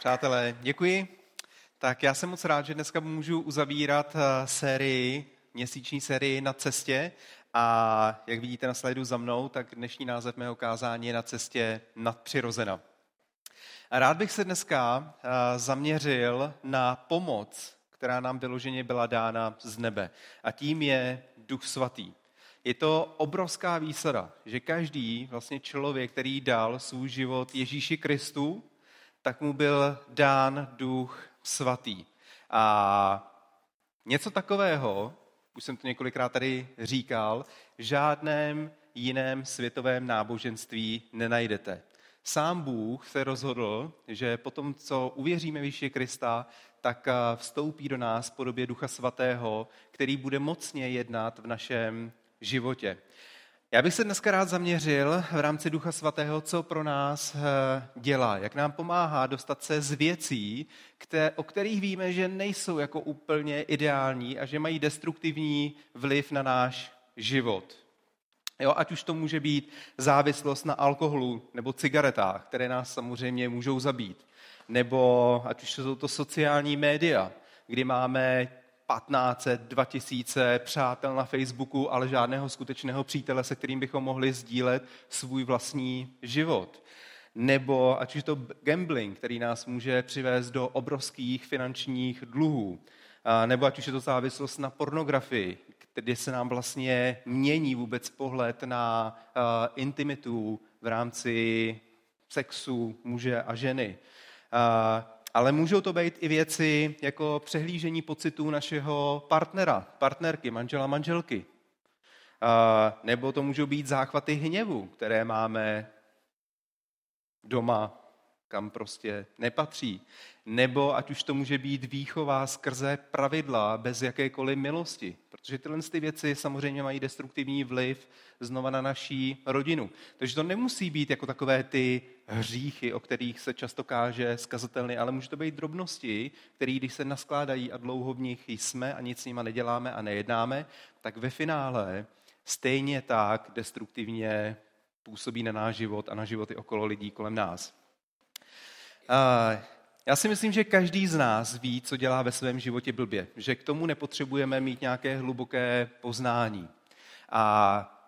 Přátelé, děkuji. Tak já jsem moc rád, že dneska můžu uzavírat eh, sérii, měsíční sérii na cestě. A jak vidíte na slajdu za mnou, tak dnešní název mého kázání je na cestě nadpřirozena. A rád bych se dneska eh, zaměřil na pomoc, která nám vyloženě byla dána z nebe. A tím je Duch Svatý. Je to obrovská výsada, že každý vlastně člověk, který dal svůj život Ježíši Kristu, tak mu byl dán Duch Svatý. A něco takového, už jsem to několikrát tady říkal, v žádném jiném světovém náboženství nenajdete. Sám Bůh se rozhodl, že po tom, co uvěříme v Ježíše Krista, tak vstoupí do nás v podobě Ducha Svatého, který bude mocně jednat v našem životě. Já bych se dneska rád zaměřil v rámci Ducha Svatého, co pro nás eh, dělá, jak nám pomáhá dostat se z věcí, které, o kterých víme, že nejsou jako úplně ideální a že mají destruktivní vliv na náš život. Jo, ať už to může být závislost na alkoholu nebo cigaretách, které nás samozřejmě můžou zabít. Nebo ať už jsou to sociální média, kdy máme 1500, 2000 přátel na Facebooku, ale žádného skutečného přítele, se kterým bychom mohli sdílet svůj vlastní život. Nebo ať už to gambling, který nás může přivést do obrovských finančních dluhů. Nebo ať už je to závislost na pornografii, kde se nám vlastně mění vůbec pohled na intimitu v rámci sexu muže a ženy ale můžou to být i věci jako přehlížení pocitů našeho partnera, partnerky, manžela, manželky. Nebo to můžou být záchvaty hněvu, které máme doma, kam prostě nepatří. Nebo ať už to může být výchová skrze pravidla bez jakékoliv milosti. Protože tyhle ty věci samozřejmě mají destruktivní vliv znova na naší rodinu. Takže to nemusí být jako takové ty hříchy, o kterých se často káže skazatelny, ale může to být drobnosti, které když se naskládají a dlouho v nich jsme a nic s nima neděláme a nejednáme, tak ve finále stejně tak destruktivně působí na náš život a na životy okolo lidí kolem nás. Já si myslím, že každý z nás ví, co dělá ve svém životě blbě, že k tomu nepotřebujeme mít nějaké hluboké poznání. A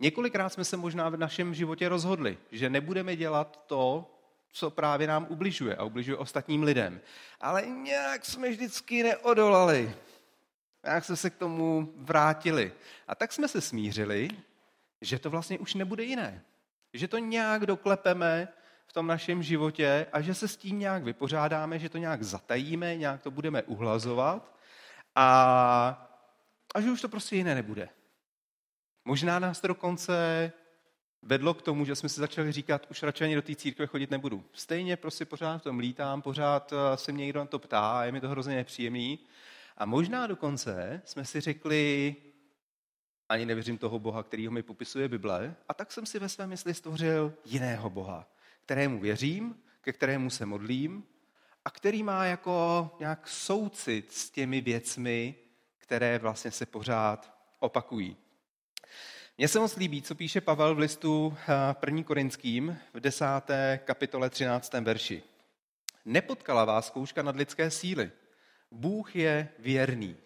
několikrát jsme se možná v našem životě rozhodli, že nebudeme dělat to, co právě nám ubližuje a ubližuje ostatním lidem. Ale nějak jsme vždycky neodolali. Nějak jsme se k tomu vrátili. A tak jsme se smířili, že to vlastně už nebude jiné. Že to nějak doklepeme, v tom našem životě a že se s tím nějak vypořádáme, že to nějak zatajíme, nějak to budeme uhlazovat a, a že už to prostě jiné nebude. Možná nás to dokonce vedlo k tomu, že jsme si začali říkat, už radši ani do té církve chodit nebudu. Stejně prostě pořád v tom lítám, pořád eh, se mě někdo na to ptá je mi to hrozně nepříjemný. A možná dokonce jsme si řekli, ani nevěřím toho Boha, kterýho mi popisuje Bible, a tak jsem si ve své mysli stvořil jiného Boha kterému věřím, ke kterému se modlím a který má jako nějak soucit s těmi věcmi, které vlastně se pořád opakují. Mně se moc líbí, co píše Pavel v listu 1. Eh, Korinským v 10. kapitole 13. verši. Nepotkala vás zkouška nad lidské síly. Bůh je věrný.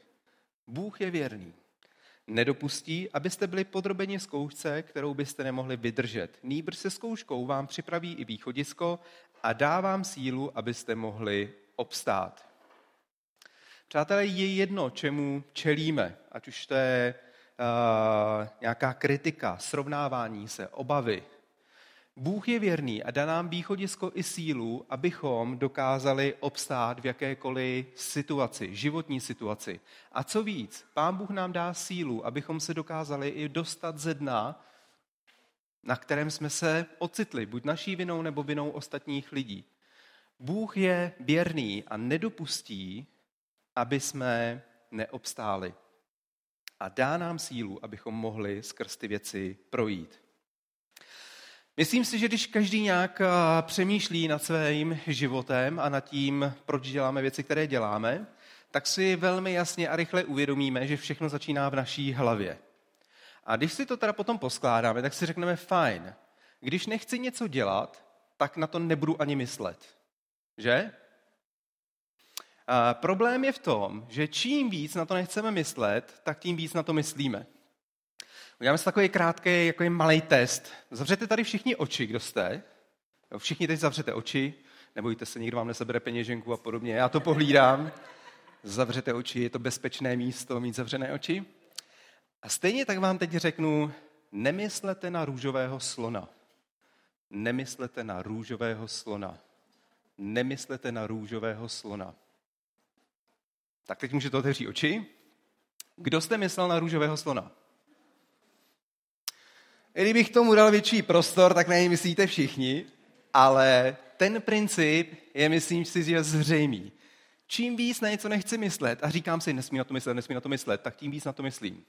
Bůh je věrný nedopustí, abyste byli podrobeni zkoušce, kterou byste nemohli vydržet. Nýbrž se zkouškou vám připraví i východisko a dá vám sílu, abyste mohli obstát. Přátelé, je jedno, čemu čelíme, ať už to je uh, nějaká kritika, srovnávání se, obavy, Bůh je věrný a dá nám východisko i sílu, abychom dokázali obstát v jakékoliv situaci, životní situaci. A co víc, Pán Bůh nám dá sílu, abychom se dokázali i dostat ze dna, na kterém jsme se ocitli, buď naší vinou nebo vinou ostatních lidí. Bůh je věrný a nedopustí, aby jsme neobstáli. A dá nám sílu, abychom mohli skrz ty věci projít. Myslím si, že když každý nějak eh, přemýšlí nad svým životem a nad tím, proč děláme věci, které děláme, tak si velmi jasně a rychle uvědomíme, že všechno začíná v naší hlavě. A když si to teda potom poskládáme, tak si řekneme fajn. Když nechci něco dělat, tak na to nebudu ani myslet. Že? A problém je v tom, že čím víc na to nechceme myslet, tak tím víc na to myslíme. Uděláme si takový krátký, jako malý test. Zavřete tady všichni oči, kdo jste. Všichni teď zavřete oči, nebojte se, nikdo vám nesebere peněženku a podobně. Já to pohlídám. Zavřete oči, je to bezpečné místo mít zavřené oči. A stejně tak vám teď řeknu, nemyslete na růžového slona. Nemyslete na růžového slona. Nemyslete na růžového slona. Tak teď můžete otevřít oči. Kdo jste myslel na růžového slona? Kdybych tomu dal větší prostor, tak na něj myslíte všichni, ale ten princip je, myslím si, že zřejmý. Čím víc na něco nechci myslet a říkám si, nesmí na to myslet, nesmí na to myslet, tak tím víc na to myslím.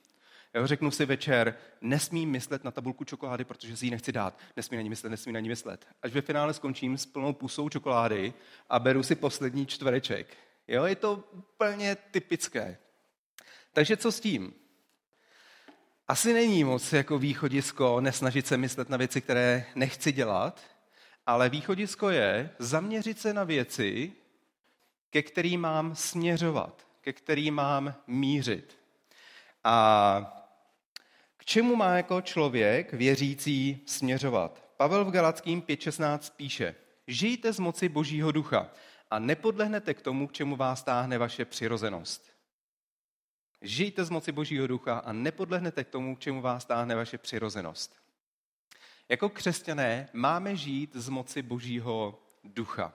Já řeknu si večer, nesmím myslet na tabulku čokolády, protože si ji nechci dát. Nesmí na ní myslet, nesmí na ní myslet. Až ve finále skončím s plnou pusou čokolády a beru si poslední čtvereček. Jo, je to úplně typické. Takže co s tím? Asi není moc jako východisko nesnažit se myslet na věci, které nechci dělat, ale východisko je zaměřit se na věci, ke kterým mám směřovat, ke kterým mám mířit. A k čemu má jako člověk věřící směřovat? Pavel v Galackým 5.16 píše, žijte z moci Božího ducha a nepodlehnete k tomu, k čemu vás táhne vaše přirozenost. Žijte z moci Božího ducha a nepodlehnete k tomu, k čemu vás táhne vaše přirozenost. Jako křesťané máme žít z moci Božího ducha.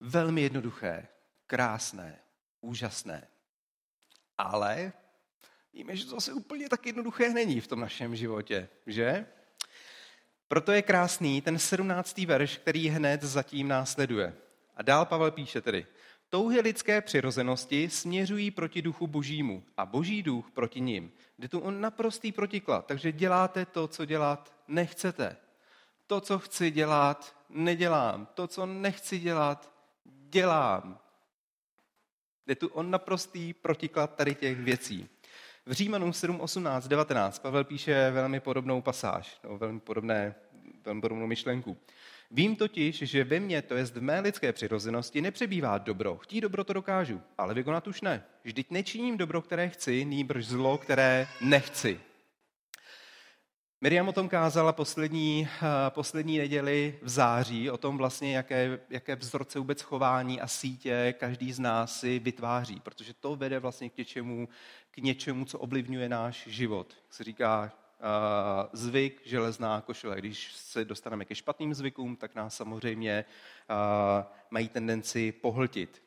Velmi jednoduché, krásné, úžasné. Ale víme, že to zase úplně tak jednoduché není v tom našem životě, že? Proto je krásný ten sedmnáctý verš, který hned zatím následuje. A dál Pavel píše tedy, touhy lidské přirozenosti směřují proti duchu božímu a boží duch proti ním. Jde tu on naprostý protiklad, takže děláte to, co dělat nechcete. To, co chci dělat, nedělám. To, co nechci dělat, dělám. Jde tu on naprostý protiklad tady těch věcí. V Římanům 7, 18, 19 Pavel píše velmi podobnou pasáž, no, velmi, podobné, velmi podobnou myšlenku. Vím totiž, že ve mně, to je v mé lidské přirozenosti, nepřebývá dobro. Chtí dobro to dokážu, ale vykonat už ne. Vždyť nečiním dobro, které chci, nýbrž zlo, které nechci. Miriam o tom kázala poslední, eh, poslední neděli v září, o tom vlastně, jaké, jaké vzorce vůbec chování a sítě každý z nás si vytváří, protože to vede vlastně k něčemu, k něčemu co ovlivňuje náš život. Jak se říká, zvyk, železná košile. Když se dostaneme ke špatným zvykům, tak nás samozřejmě uh, mají tendenci pohltit.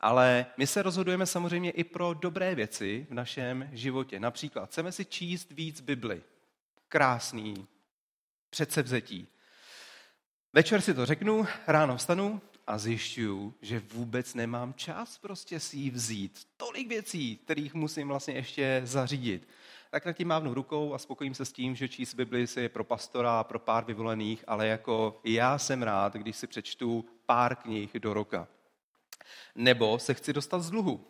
Ale my se rozhodujeme samozřejmě i pro dobré věci v našem životě. Například chceme si číst víc Bibli. Krásný předsevzetí. Večer si to řeknu, ráno vstanu a zjišťuju, že vůbec nemám čas prostě si ji vzít. Tolik věcí, kterých musím vlastně ještě zařídit tak nad tím mávnu rukou a spokojím se s tím, že číst Bibli si je pro pastora a pro pár vyvolených, ale jako já jsem rád, když si přečtu pár knih do roka. Nebo se chci dostat z dluhu.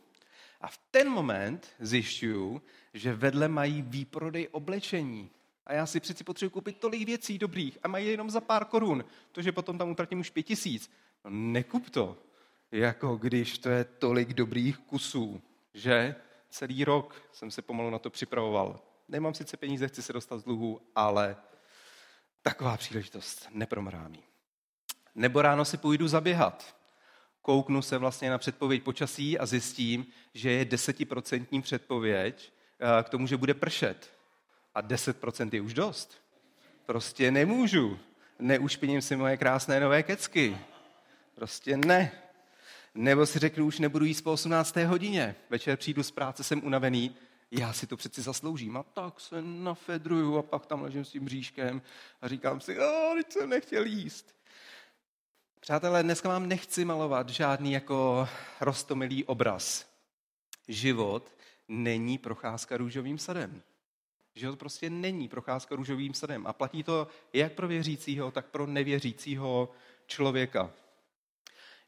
A v ten moment zjišťuju, že vedle mají výprodej oblečení. A já si přeci potřebuji koupit tolik věcí dobrých a mají jenom za pár korun. To, že potom tam utratím už pět tisíc. No, nekup to. Jako když to je tolik dobrých kusů, že? Celý rok jsem se pomalu na to připravoval. Nemám sice peníze, chci se dostat z dluhu, ale taková příležitost nepromrání. Nebo ráno si půjdu zaběhat. Kouknu se vlastně na předpověď počasí a zjistím, že je desetiprocentní předpověď eh, k tomu, že bude pršet. A 10% je už dost. Prostě nemůžu. Neušpiním si moje krásné nové kecky. Prostě ne. Nebo si řeknu, už nebudu jíst po 18. hodině. Večer přijdu z práce, jsem unavený, já si to přeci zasloužím. A tak se nafedruju a pak tam ležím s tím bříškem a říkám si, a teď jsem nechtěl jíst. Přátelé, dneska vám nechci malovat žádný jako rostomilý obraz. Život není procházka růžovým sadem. Život prostě není procházka růžovým sadem. A platí to jak pro věřícího, tak pro nevěřícího člověka.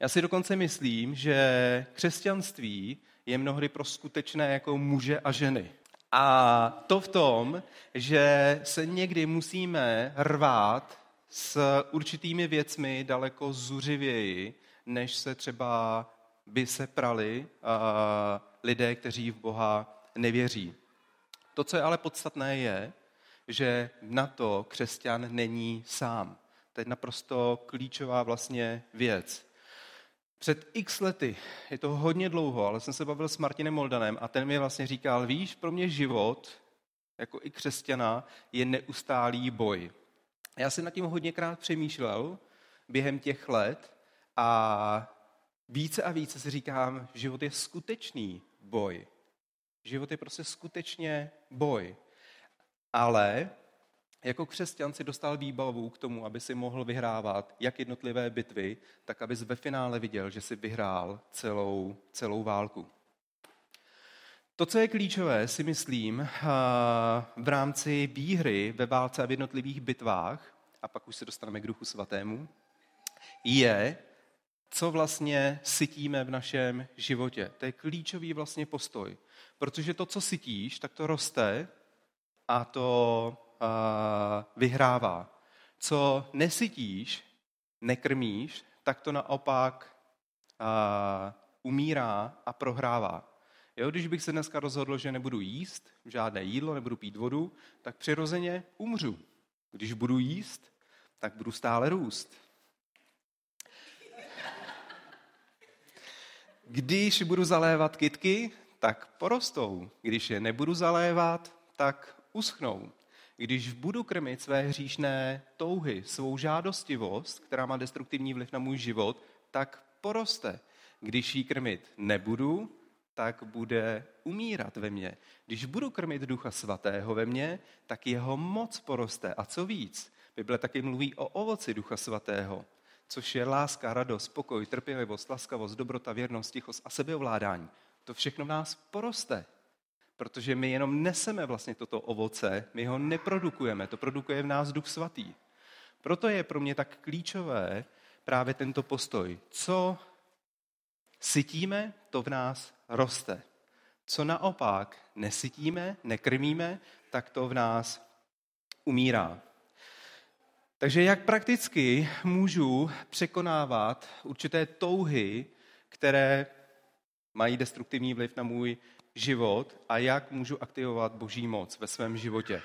Já si dokonce myslím, že křesťanství je mnohdy pro skutečné jako muže a ženy. A to v tom, že se někdy musíme rvát s určitými věcmi daleko zuřivěji, než se třeba by se prali lidé, kteří v Boha nevěří. To, co je ale podstatné, je, že na to křesťan není sám. To je naprosto klíčová vlastně věc. Před x lety, je to hodně dlouho, ale jsem se bavil s Martinem Moldanem a ten mi vlastně říkal, víš, pro mě život, jako i křesťana, je neustálý boj. Já jsem nad tím hodněkrát přemýšlel během těch let a více a více si říkám, život je skutečný boj. Život je prostě skutečně boj. Ale jako křesťan si dostal výbavu k tomu, aby si mohl vyhrávat jak jednotlivé bitvy, tak aby ve finále viděl, že si vyhrál celou, celou válku. To, co je klíčové, si myslím, v rámci výhry ve válce a v jednotlivých bitvách, a pak už se dostaneme k duchu svatému, je, co vlastně sytíme v našem životě. To je klíčový vlastně postoj. Protože to, co sytíš, tak to roste a to vyhrává. Co nesytíš, nekrmíš, tak to naopak umírá a prohrává. Jo, když bych se dneska rozhodl, že nebudu jíst žádné jídlo, nebudu pít vodu, tak přirozeně umřu. Když budu jíst, tak budu stále růst. Když budu zalévat kytky, tak porostou. Když je nebudu zalévat, tak uschnou. Když budu krmit své hříšné touhy, svou žádostivost, která má destruktivní vliv na můj život, tak poroste. Když ji krmit nebudu, tak bude umírat ve mně. Když budu krmit Ducha Svatého ve mně, tak jeho moc poroste. A co víc, Bible taky mluví o ovoci Ducha Svatého, což je láska, radost, spokoj, trpělivost, laskavost, dobrota, věrnost, tichost a sebeovládání. To všechno v nás poroste, protože my jenom neseme vlastně toto ovoce, my ho neprodukujeme, to produkuje v nás Duch Svatý. Proto je pro mě tak klíčové právě tento postoj. Co sytíme, to v nás roste. Co naopak nesytíme, nekrmíme, tak to v nás umírá. Takže jak prakticky můžu překonávat určité touhy, které mají destruktivní vliv na můj život a jak můžu aktivovat boží moc ve svém životě.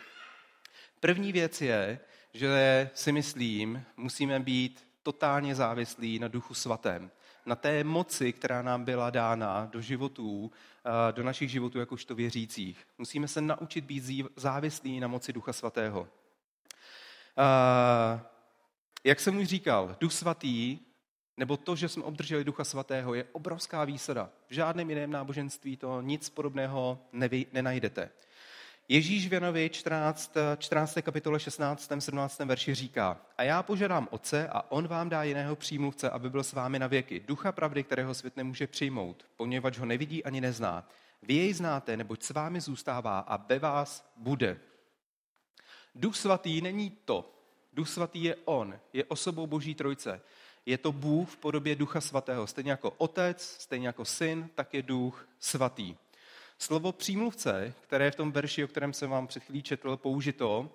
První věc je, že si myslím, musíme být totálně závislí na duchu svatém. Na té moci, která nám byla dána do životů, eh, do našich životů jakožto věřících. Musíme se naučit být závislí na moci ducha svatého. Eh, jak jsem už říkal, duch svatý nebo to, že jsme obdrželi Ducha Svatého, je obrovská výsada. V žádném jiném náboženství to nic podobného nevy, nenajdete. Ježíš v Janovi 14, 14. kapitole 16. 17. verši říká A já požádám Otce a On vám dá jiného přímluvce, aby byl s vámi na věky. Ducha pravdy, kterého svět nemůže přijmout, poněvadž ho nevidí ani nezná. Vy jej znáte, neboť s vámi zůstává a ve vás bude. Duch svatý není to. Duch svatý je On, je osobou Boží trojce je to Bůh v podobě Ducha Svatého. Stejně jako Otec, stejně jako Syn, tak je Duch Svatý. Slovo přímluvce, které je v tom verši, o kterém jsem vám před chvílí četl, použito,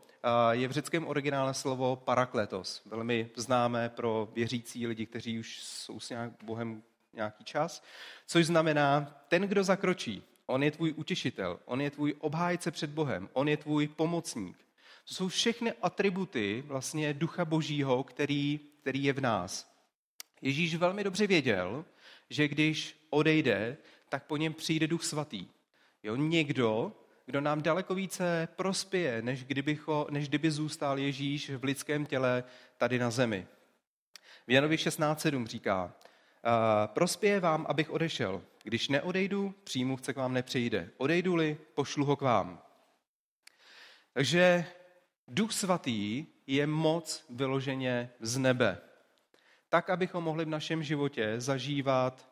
je v řeckém originále slovo parakletos. Velmi známé pro věřící lidi, kteří už jsou s nějak Bohem nějaký čas. Což znamená, ten, kdo zakročí, on je tvůj utěšitel, on je tvůj obhájce před Bohem, on je tvůj pomocník. To jsou všechny atributy vlastně Ducha Božího, který, který je v nás. Ježíš velmi dobře věděl, že když odejde, tak po něm přijde Duch Svatý. Jo, někdo, kdo nám daleko více prospěje, než, kdybycho, než kdyby zůstal Ježíš v lidském těle tady na zemi. V Janovi 16.7 říká, prospěje vám, abych odešel. Když neodejdu, přímluvce k vám nepřijde. Odejdu-li, pošlu ho k vám. Takže Duch Svatý je moc vyloženě z nebe tak, abychom mohli v našem životě zažívat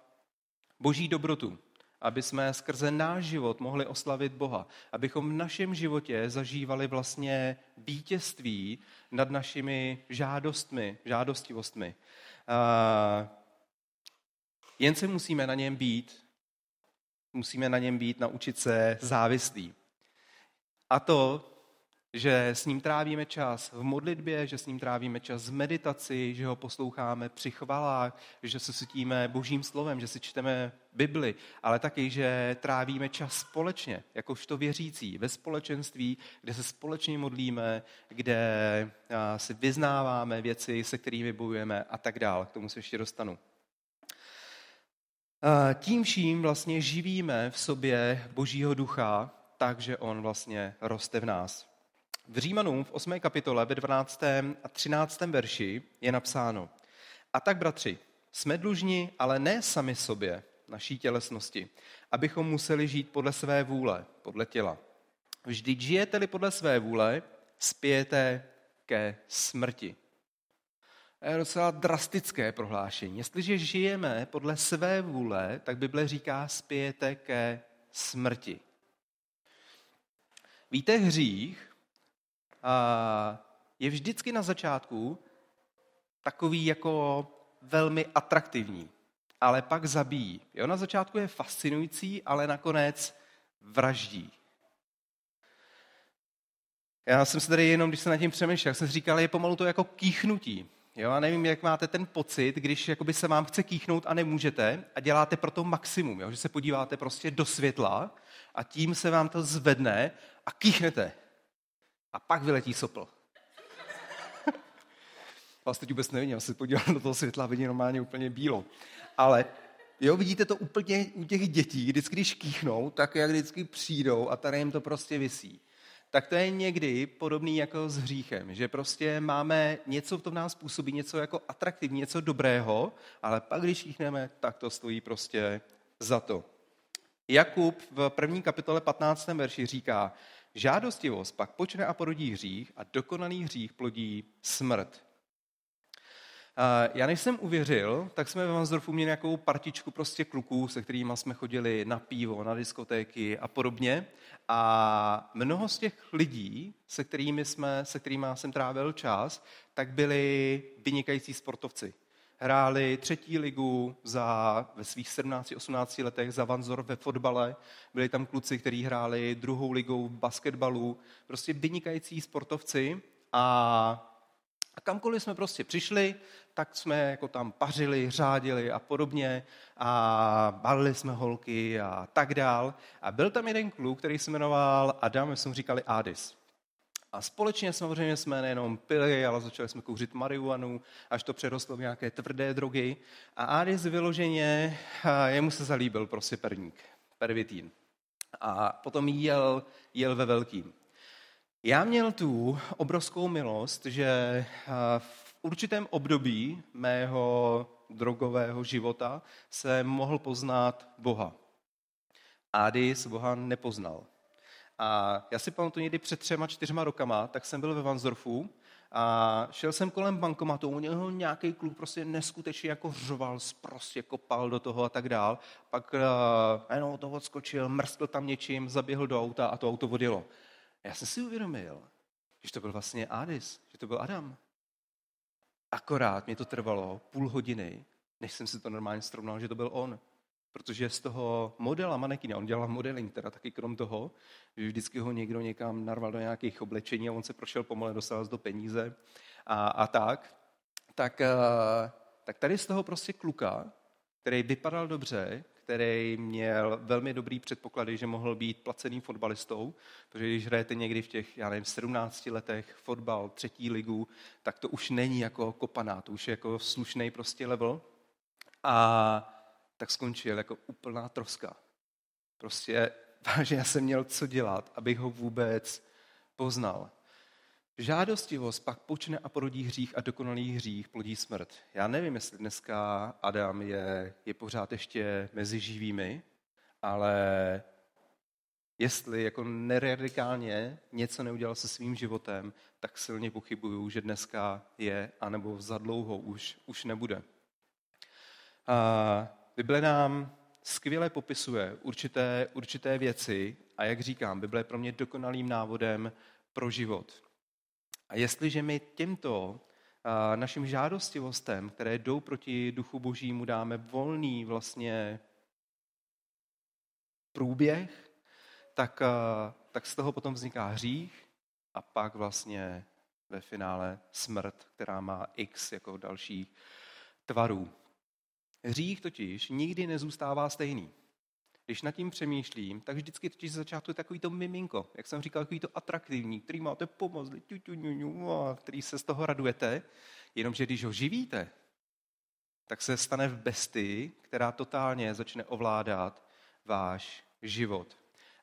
boží dobrotu, aby jsme skrze náš život mohli oslavit Boha, abychom v našem životě zažívali vlastně vítězství nad našimi žádostmi, žádostivostmi. jen se musíme na něm být, musíme na něm být, naučit se závislí. A to že s ním trávíme čas v modlitbě, že s ním trávíme čas v meditaci, že ho posloucháme při chvalách, že se sytíme božím slovem, že si čteme Bibli, ale taky, že trávíme čas společně, jakožto věřící, ve společenství, kde se společně modlíme, kde si vyznáváme věci, se kterými bojujeme a tak dále. K tomu se ještě dostanu. Tím vším vlastně živíme v sobě Božího ducha, takže on vlastně roste v nás. V Římanům v 8. kapitole ve 12. a 13. verši je napsáno A tak, bratři, jsme dlužni, ale ne sami sobě, naší tělesnosti, abychom museli žít podle své vůle, podle těla. Vždyť žijete-li podle své vůle, spějete ke smrti. To je docela drastické prohlášení. Jestliže žijeme podle své vůle, tak Bible říká, spějete ke smrti. Víte, hřích je vždycky na začátku takový jako velmi atraktivní, ale pak zabíjí. Jo, na začátku je fascinující, ale nakonec vraždí. Já jsem se tady jenom, když jsem nad tím přemýšlel, jsem si říkal, je pomalu to jako kýchnutí. Jo, a nevím, jak máte ten pocit, když jakoby se vám chce kýchnout a nemůžete a děláte pro to maximum, jo? že se podíváte prostě do světla a tím se vám to zvedne a kýchnete. A pak vyletí sopl. Vás teď vůbec nevidím, já se podívám do toho světla vidím normálně úplně bílo. Ale jo, vidíte to úplně u těch dětí, vždycky když kýchnou, tak jak vždycky přijdou a tady jim to prostě visí tak to je někdy podobný jako s hříchem, že prostě máme něco v tom nás působí, něco jako atraktivní, něco dobrého, ale pak, když kýchneme, tak to stojí prostě za to. Jakub v první kapitole 15. verši říká, žádostivost pak počne a porodí hřích a dokonalý hřích plodí smrt. Já než jsem uvěřil, tak jsme ve Vansdorfu měli nějakou partičku prostě kluků, se kterými jsme chodili na pivo, na diskotéky a podobně. A mnoho z těch lidí, se kterými, jsme, se kterými jsem trávil čas, tak byli vynikající sportovci. Hráli třetí ligu za, ve svých 17-18 letech za Vanzor ve fotbale. Byli tam kluci, kteří hráli druhou ligou v basketbalu. Prostě vynikající sportovci a a kamkoliv jsme prostě přišli, tak jsme jako tam pařili, řádili a podobně a balili jsme holky a tak dál. A byl tam jeden kluk, který se jmenoval Adam, my jsme mu říkali Adis. A společně samozřejmě jsme nejenom pili, ale začali jsme kouřit marihuanu, až to přerostlo v nějaké tvrdé drogy. A Adis vyloženě, jemu se zalíbil prostě perník, pervitín. A potom jel, jel ve velkým. Já měl tu obrovskou milost, že v určitém období mého drogového života se mohl poznat Boha. Adis Boha nepoznal. A já si pamatuju někdy před třema, čtyřma rokama, tak jsem byl ve Vansdorfu a šel jsem kolem bankomatu, u něho nějaký kluk prostě neskutečně jako řoval, prostě kopal do toho a tak dál. Pak uh, jenom to odskočil, mrskl tam něčím, zaběhl do auta a to auto odjelo. Já jsem si uvědomil, že to byl vlastně Adis, že to byl Adam. Akorát mě to trvalo půl hodiny, než jsem si to normálně srovnal, že to byl on. Protože z toho modela manekina, on dělal modeling teda taky krom toho, že vždycky ho někdo někam narval do nějakých oblečení a on se prošel pomalu, dostal do peníze a, a tak, tak, eh, tak tady z toho prostě kluka, který vypadal dobře, který měl velmi dobrý předpoklady, že mohl být placeným fotbalistou, protože když hrajete někdy v těch, já nevím, 17 letech fotbal, třetí ligu, tak to už není jako kopaná, to už je jako slušný prostě level. A tak skončil jako úplná troska. Prostě vážně já jsem měl co dělat, abych ho vůbec poznal. Žádostivost pak počne a porodí hřích a dokonalý hřích plodí smrt. Já nevím, jestli dneska Adam je, je pořád ještě mezi živými, ale jestli jako neradikálně něco neudělal se svým životem, tak silně pochybuju, že dneska je, anebo za dlouho už, už nebude. A Bible nám skvěle popisuje určité, určité věci a jak říkám, Bible je pro mě dokonalým návodem pro život. A jestliže my těmto našim žádostivostem, které jdou proti duchu božímu, dáme volný vlastně průběh, tak, tak z toho potom vzniká hřích a pak vlastně ve finále smrt, která má x jako dalších tvarů. Hřích totiž nikdy nezůstává stejný. Když nad tím přemýšlím, tak vždycky totiž z začátku je takový to miminko, jak jsem říkal, takový to atraktivní, který máte pomoct, který se z toho radujete, jenomže když ho živíte, tak se stane v bestii, která totálně začne ovládat váš život.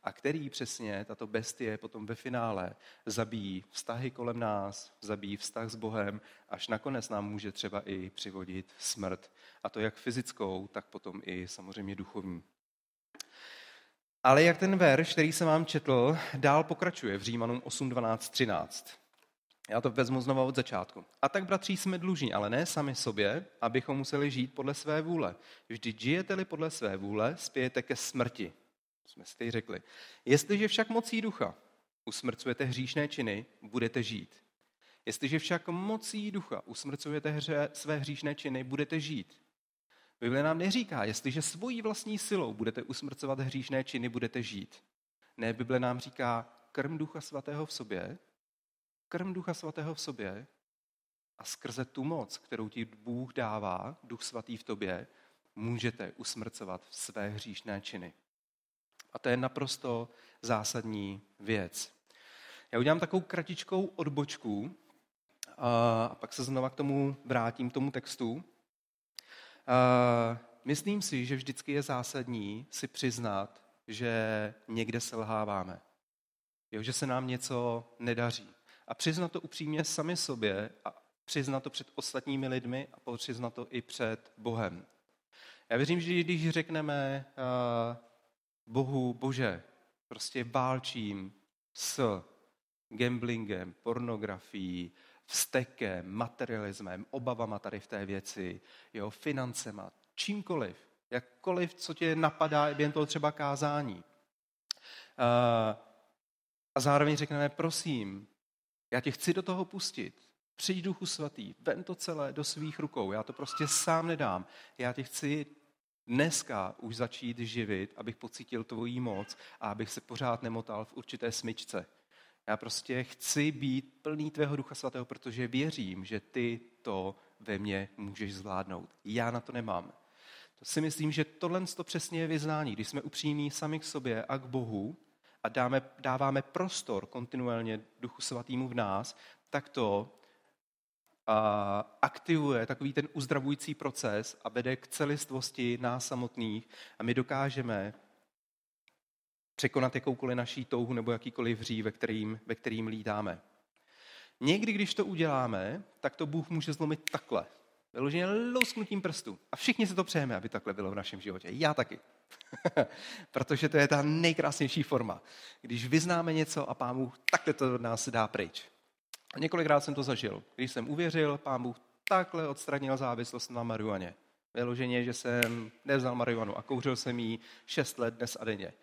A který přesně tato bestie potom ve finále zabíjí vztahy kolem nás, zabíjí vztah s Bohem, až nakonec nám může třeba i přivodit smrt. A to jak fyzickou, tak potom i samozřejmě duchovní. Ale jak ten verš, který jsem vám četl, dál pokračuje v Římanům 8, 12, 13. Já to vezmu znovu od začátku. A tak, bratří, jsme dlužní, ale ne sami sobě, abychom museli žít podle své vůle. Vždy žijete-li podle své vůle, spějete ke smrti. Jsme si řekli. Jestliže však mocí ducha usmrcujete hříšné činy, budete žít. Jestliže však mocí ducha usmrcujete hře, své hříšné činy, budete žít. Bible nám neříká, jestliže svojí vlastní silou budete usmrcovat hříšné činy, budete žít. Ne, Bible nám říká, krm ducha svatého v sobě, krm ducha svatého v sobě a skrze tu moc, kterou ti Bůh dává, duch svatý v tobě, můžete usmrcovat své hříšné činy. A to je naprosto zásadní věc. Já udělám takovou kratičkou odbočku a pak se znova k tomu vrátím, k tomu textu. Myslím si, že vždycky je zásadní si přiznat, že někde selháváme. Jo, že se nám něco nedaří. A přiznat to upřímně sami sobě a přiznat to před ostatními lidmi a přiznat to i před Bohem. Já věřím, že když řekneme Bohu, Bože, prostě válčím s gamblingem, pornografií, vztekem, materialismem, obavama tady v té věci, jo, financema, čímkoliv, jakkoliv, co tě napadá během toho třeba kázání. A zároveň řekneme, prosím, já tě chci do toho pustit. Přijď duchu svatý, vem to celé do svých rukou, já to prostě sám nedám. Já tě chci dneska už začít živit, abych pocítil tvojí moc a abych se pořád nemotal v určité smyčce. Já prostě chci být plný tvého ducha svatého, protože věřím, že ty to ve mně můžeš zvládnout. Já na to nemám. To si myslím, že tohle to přesně je vyznání. Když jsme upřímní sami k sobě a k Bohu a dáme, dáváme prostor kontinuálně duchu svatýmu v nás, tak to aktivuje takový ten uzdravující proces a vede k celistvosti nás samotných a my dokážeme překonat jakoukoliv naší touhu nebo jakýkoliv hří, ve kterým, ve kterým lítáme. Někdy, když to uděláme, tak to Bůh může zlomit takhle. Vyloženě lousknutím prstu. A všichni se to přejeme, aby takhle bylo v našem životě. Já taky. Protože to je ta nejkrásnější forma. Když vyznáme něco a Pán Bůh takhle to od nás dá pryč. A několikrát jsem to zažil. Když jsem uvěřil, pán Bůh takhle odstranil závislost na marihuaně. Vyloženě, že jsem nevzal marihuanu a kouřil jsem jí šest let dnes a denně.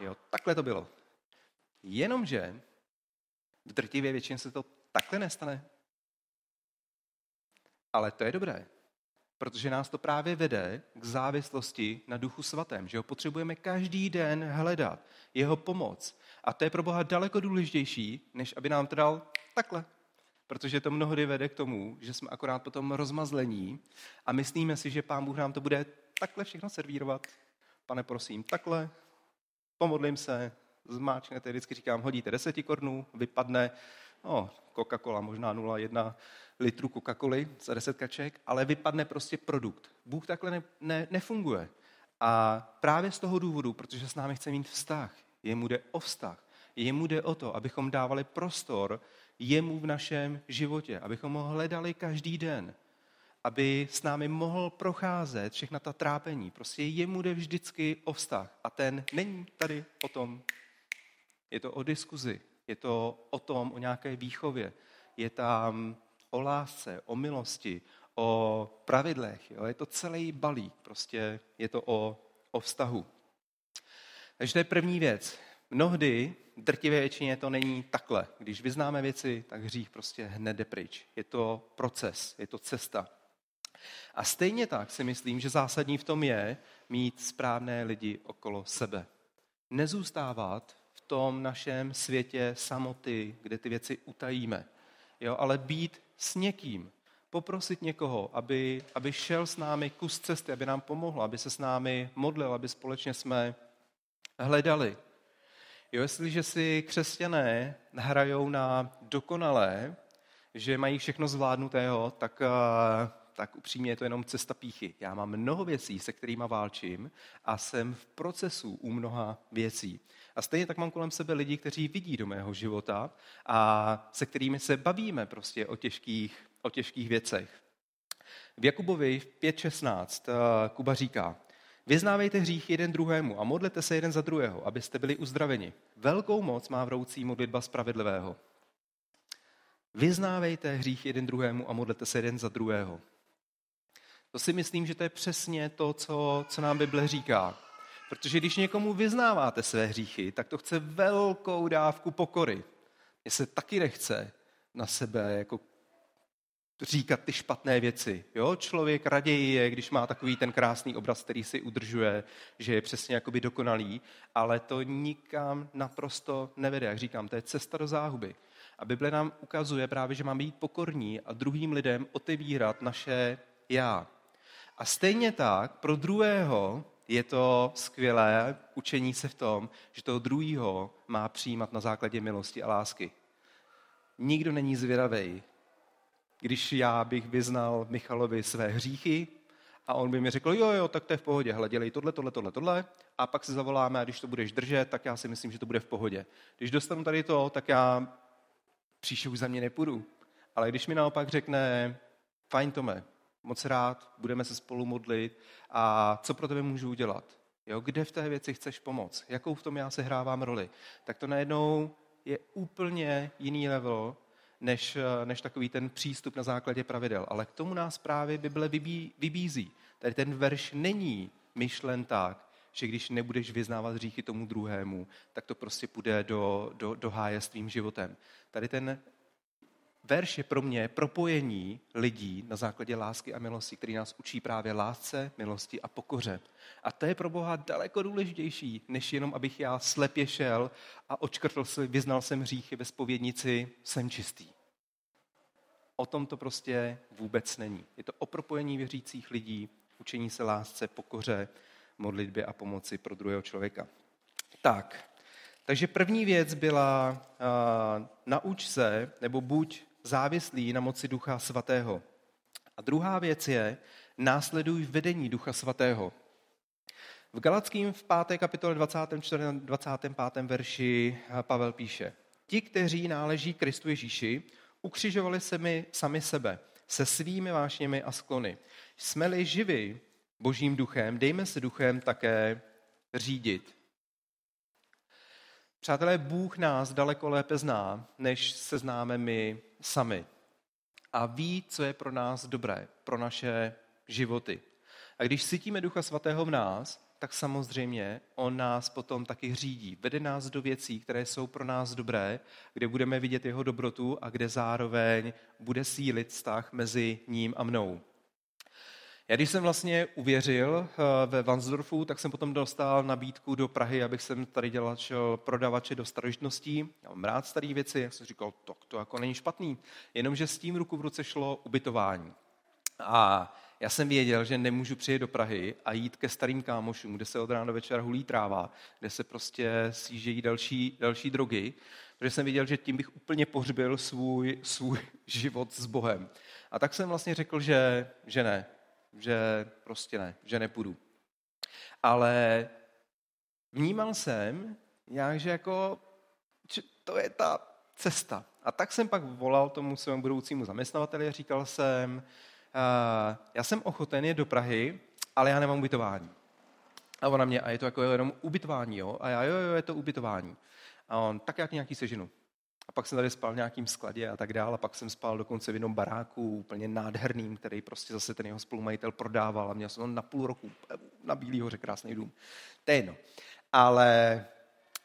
Jo, takhle to bylo. Jenomže v drtivě většině se to takhle nestane. Ale to je dobré, protože nás to právě vede k závislosti na duchu svatém, že ho potřebujeme každý den hledat, jeho pomoc. A to je pro Boha daleko důležitější, než aby nám to dal takhle. Protože to mnohdy vede k tomu, že jsme akorát potom rozmazlení a myslíme si, že Pán Bůh nám to bude takhle všechno servírovat. Pane, prosím, takhle, pomodlím se, zmáčknete, vždycky říkám, hodíte deseti kornů, vypadne, no, Coca-Cola, možná 0,1 litru Coca-Coly za deset kaček, ale vypadne prostě produkt. Bůh takhle ne, ne, nefunguje. A právě z toho důvodu, protože s námi chce mít vztah, jemu jde o vztah, jemu jde o to, abychom dávali prostor jemu v našem životě, abychom ho hledali každý den, aby s námi mohl procházet všechna ta trápení. Prostě jemu jde vždycky o vztah a ten není tady o tom. Je to o diskuzi, je to o tom, o nějaké výchově, je tam o lásce, o milosti, o pravidlech. Jo? Je to celý balík, prostě je to o, o vztahu. Takže to je první věc. Mnohdy, drtivé většině, to není takhle. Když vyznáme věci, tak hřích prostě hned jde pryč. Je to proces, je to cesta. A stejně tak si myslím, že zásadní v tom je mít správné lidi okolo sebe. Nezůstávat v tom našem světě samoty, kde ty věci utajíme. Jo, ale být s někým, poprosit někoho, aby, aby šel s námi kus cesty, aby nám pomohl, aby se s námi modlil, aby společně jsme hledali. Jo, jestliže si křesťané hrajou na dokonalé, že mají všechno zvládnutého, tak, eh, tak upřímně je to jenom cesta píchy. Já mám mnoho věcí, se kterými válčím a jsem v procesu u mnoha věcí. A stejně tak mám kolem sebe lidi, kteří vidí do mého života a se kterými se bavíme prostě o těžkých, o těžkých věcech. V Jakubovi 5.16 eh, Kuba říká, Vyznávejte hřích jeden druhému a modlete se jeden za druhého, abyste byli uzdraveni. Velkou moc má vroucí modlitba spravedlivého. Vyznávejte hřích jeden druhému a modlete se jeden za druhého. To si myslím, že to je přesně to, co, co nám Bible říká. Protože když někomu vyznáváte své hříchy, tak to chce velkou dávku pokory. Mně se taky nechce na sebe jako říkat ty špatné věci. Jo? Člověk raději je, když má takový ten krásný obraz, který si udržuje, že je přesně jakoby dokonalý, ale to nikam naprosto nevede. Jak říkám, to je cesta do záhuby. A Bible nám ukazuje právě, že máme být pokorní a druhým lidem otevírat naše já. A stejně tak pro druhého je to skvělé učení se v tom, že toho druhého má přijímat na základě milosti a lásky. Nikdo není zvědavý, když já bych vyznal Michalovi své hříchy a on by mi řekl, jo, jo, tak to je v pohodě, hle, dělej tohle, tohle, tohle, tohle a pak se zavoláme a když to budeš držet, tak já si myslím, že to bude v pohodě. Když dostanu tady to, tak já příště už za mě nepůjdu. Ale když mi naopak řekne, fajn Tome, moc rád, budeme se spolu modlit a co pro tebe můžu udělat? Jo, kde v té věci chceš pomoct? Jakou v tom já se hrávám roli? Tak to najednou je úplně jiný level, než, než takový ten přístup na základě pravidel. Ale k tomu nás právě Bible vybí, vybízí. Tady ten verš není myšlen tak, že když nebudeš vyznávat hříchy tomu druhému, tak to prostě půjde do, do, do háje s tvým životem. Tady ten verš je pro mě propojení lidí na základě lásky a milosti, který nás učí právě lásce, milosti a pokoře. A to je pro Boha daleko důležitější, než jenom, abych já slepě šel a očkrtl si, vyznal jsem hříchy ve spovědnici, jsem čistý. O tom to prostě vůbec není. Je to o propojení věřících lidí, učení se lásce, pokoře, modlitbě a pomoci pro druhého člověka. Tak, takže první věc byla uh, nauč se, nebo buď závislý na moci Ducha Svatého. A druhá věc je, následuj vedení Ducha Svatého. V Galackým v 5. kapitole 24. 25. verši Pavel píše, ti, kteří náleží Kristu Ježíši, ukřižovali se mi sami sebe, se svými vášněmi a sklony. Jsme-li živi božím duchem, dejme se duchem také řídit. Přátelé, Bůh nás daleko lépe zná, než se známe my sami. A ví, co je pro nás dobré, pro naše životy. A když cítíme Ducha Svatého v nás, tak samozřejmě on nás potom taky řídí. Vede nás do věcí, které jsou pro nás dobré, kde budeme vidět jeho dobrotu a kde zároveň bude sílit vztah mezi ním a mnou. Já když jsem vlastně uvěřil eh, ve Vansdorfu, tak jsem potom dostal nabídku do Prahy, abych jsem tady dělal prodavače do starožitností. Já mám rád staré věci, jak jsem říkal, to, to jako není špatný. Jenomže s tím ruku v ruce šlo ubytování. A já jsem věděl, že nemůžu přijet do Prahy a jít ke starým kámošům, kde se od rána do večera hulí tráva, kde se prostě sjížejí další, další drogy, protože jsem věděl, že tím bych úplně pohřbil svůj, svůj život s Bohem. A tak jsem vlastně řekl, že, že ne, že prostě ne, že nepůjdu. Ale vnímal jsem nějak, že jako, že to je ta cesta. A tak jsem pak volal tomu svému budoucímu zaměstnavateli a říkal jsem, uh, já jsem ochoten je do Prahy, ale já nemám ubytování. A ona mě, a je to jako jenom ubytování, jo? A já, jo, jo, je to ubytování. A on, tak jak nějaký sežinu. A pak jsem tady spal v nějakým skladě a tak dále. A pak jsem spal dokonce v jednom baráku, úplně nádherným, který prostě zase ten jeho spolumajitel prodával a měl jsem na půl roku na Bílý hoře krásný dům. To je jedno. Ale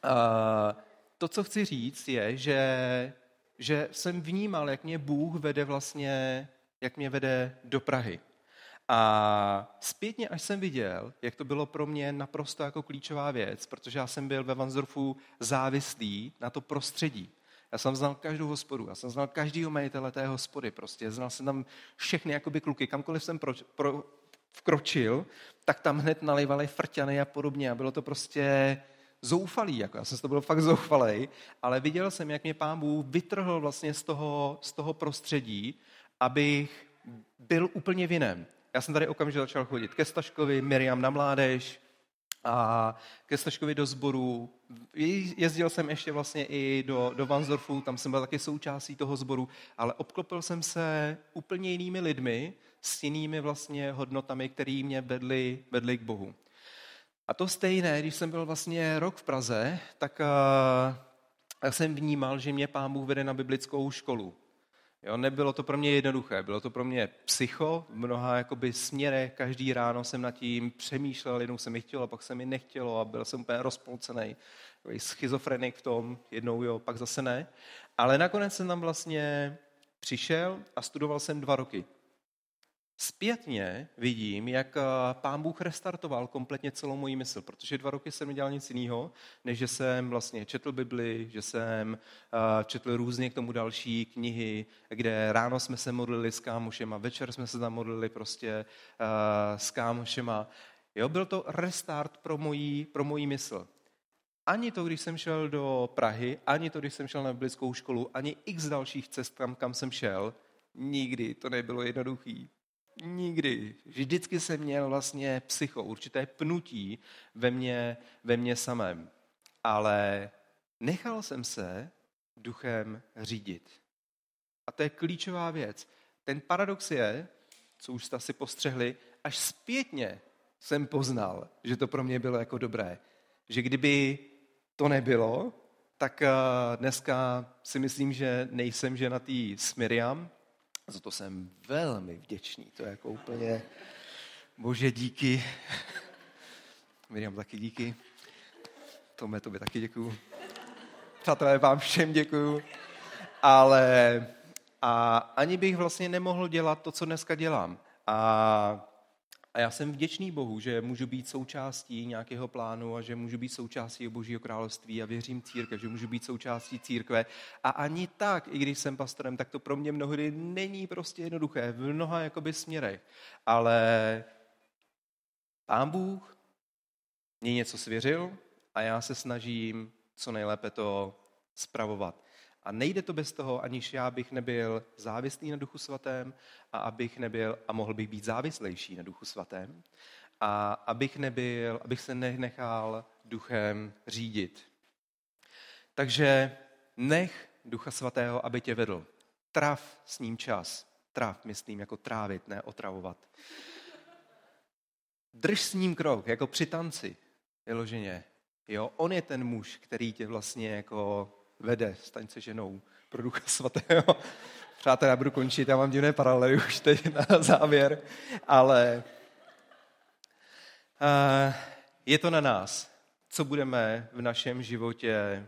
uh, to, co chci říct, je, že, že jsem vnímal, jak mě Bůh vede vlastně, jak mě vede do Prahy. A zpětně, až jsem viděl, jak to bylo pro mě naprosto jako klíčová věc, protože já jsem byl ve Vansdorfu závislý na to prostředí. Já jsem znal každou hospodu, já jsem znal každého majitele té hospody, prostě znal jsem tam všechny jakoby kluky, kamkoliv jsem pro, pro, vkročil, tak tam hned nalivali frťany a podobně a bylo to prostě zoufalý, jako já jsem to byl fakt zoufalý, ale viděl jsem, jak mě pán Bůh vytrhl vlastně z toho, z toho prostředí, abych byl úplně v jiném. Já jsem tady okamžitě začal chodit ke Staškovi, Miriam na mládež, a ke Staškovi do sboru. Jezdil jsem ještě vlastně i do, do Vansdorfu, tam jsem byl taky součástí toho sboru, ale obklopil jsem se úplně jinými lidmi, s jinými vlastně hodnotami, které mě vedly, vedly k Bohu. A to stejné, když jsem byl vlastně rok v Praze, tak uh, já jsem vnímal, že mě pán Bůh vede na biblickou školu. Jo, nebylo to pro mě jednoduché, bylo to pro mě psycho v mnoha jakoby směrech, každý ráno jsem nad tím přemýšlel, jednou se mi chtělo, pak se mi nechtělo a byl jsem úplně rozpolcený, schizofrenik v tom, jednou jo, pak zase ne. Ale nakonec jsem tam vlastně přišel a studoval jsem dva roky. Zpětně vidím, jak eh, pán Bůh restartoval kompletně celou moji mysl, protože dva roky jsem nedělal nic jiného, než že jsem vlastně četl Bibli, že jsem eh, četl různě k tomu další knihy, kde ráno jsme se modlili s kámošema, večer jsme se tam modlili prostě eh, s kámošema. Jo, byl to restart pro moji, pro moji mysl. Ani to, když jsem šel do Prahy, ani to, když jsem šel na biblickou školu, ani x dalších cest, kam, kam jsem šel, nikdy to nebylo jednoduchý. Nikdy. Vždycky jsem měl vlastně psycho, určité pnutí ve mně, ve mně samém. Ale nechal jsem se duchem řídit. A to je klíčová věc. Ten paradox je, co už jste si postřehli, až zpětně jsem poznal, že to pro mě bylo jako dobré. Že kdyby to nebylo, tak eh, dneska si myslím, že nejsem ženatý s Miriam, za to jsem velmi vděčný. To je jako úplně, bože díky. Miriam taky díky. Tome, tobě taky děkuju. Přátelé, vám všem děkuju. Ale a ani bych vlastně nemohl dělat to, co dneska dělám. A a já jsem vděčný Bohu, že můžu být součástí nějakého plánu a že můžu být součástí Božího království a věřím církev, že můžu být součástí církve. A ani tak, i když jsem pastorem, tak to pro mě mnohdy není prostě jednoduché v mnoha jakoby směrech. Ale Pán Bůh mě něco svěřil a já se snažím co nejlépe to spravovat. A nejde to bez toho, aniž já bych nebyl závislý na Duchu Svatém a abych nebyl, a mohl bych být závislejší na Duchu Svatém, a abych nebyl, abych se nenechal duchem řídit. Takže nech Ducha Svatého, aby tě vedl. Trav s ním čas. Trav, myslím, jako trávit, ne otravovat. Drž s ním krok, jako při tanci, vyloženě. Jo, on je ten muž, který tě vlastně jako vede, staň se ženou pro Ducha Svatého. Přátelé, já budu končit, já mám divné paralely už teď na závěr, ale uh, je to na nás, co budeme v našem životě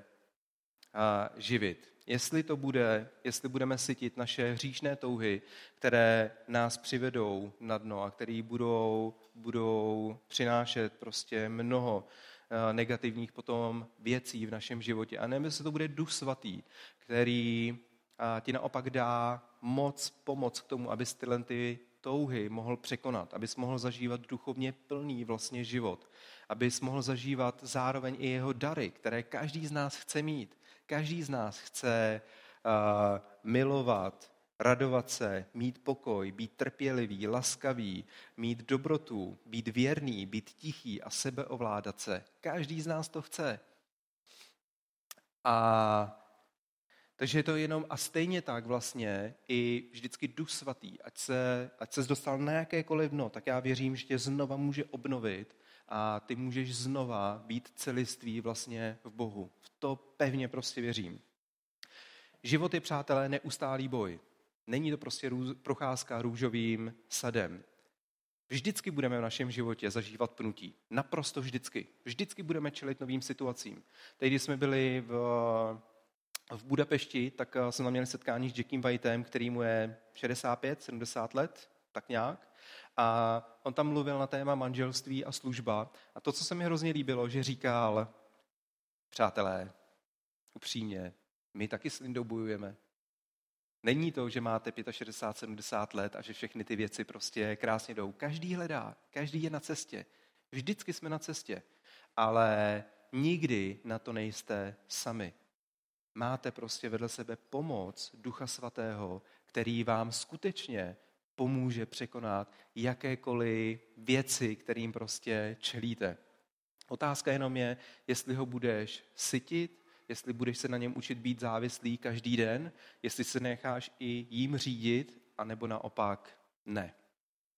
uh, živit. Jestli to bude, jestli budeme sytit naše hříšné touhy, které nás přivedou na dno a které budou, budou přinášet prostě mnoho negativních potom věcí v našem životě. A nevím, jestli to bude duch svatý, který eh, ti naopak dá moc, pomoc k tomu, abys tyhle ty touhy mohl překonat, abys mohl zažívat duchovně plný vlastně život, abys mohl zažívat zároveň i jeho dary, které každý z nás chce mít. Každý z nás chce uh, milovat, radovat se, mít pokoj, být trpělivý, laskavý, mít dobrotu, být věrný, být tichý a sebeovládat se. Každý z nás to chce. A takže je to jenom a stejně tak vlastně i vždycky duch svatý, ať se, ať se dostal na jakékoliv dno, tak já věřím, že tě znova může obnovit a ty můžeš znova být celiství vlastně v Bohu. V to pevně prostě věřím. Život je, přátelé, neustálý boj. Není to prostě růz, procházka růžovým sadem. Vždycky budeme v našem životě zažívat pnutí. Naprosto vždycky. Vždycky budeme čelit novým situacím. Teď, když jsme byli v, v Budapešti, tak jsme tam měli setkání s Jackiem Whiteem, který mu je 65, 70 let. tak nějak. A on tam mluvil na téma manželství a služba. A to, co se mi hrozně líbilo, že říkal, přátelé, upřímně, my taky s Lindou bojujeme. Není to, že máte 65, 70 let a že všechny ty věci prostě krásně jdou. Každý hledá, každý je na cestě. Vždycky jsme na cestě. Ale nikdy na to nejste sami. Máte prostě vedle sebe pomoc Ducha Svatého, který vám skutečně pomůže překonat jakékoliv věci, kterým prostě čelíte. Otázka jenom je, jestli ho budeš sytit, jestli budeš se na něm učit být závislý každý den, jestli se necháš i jím řídit, anebo naopak ne.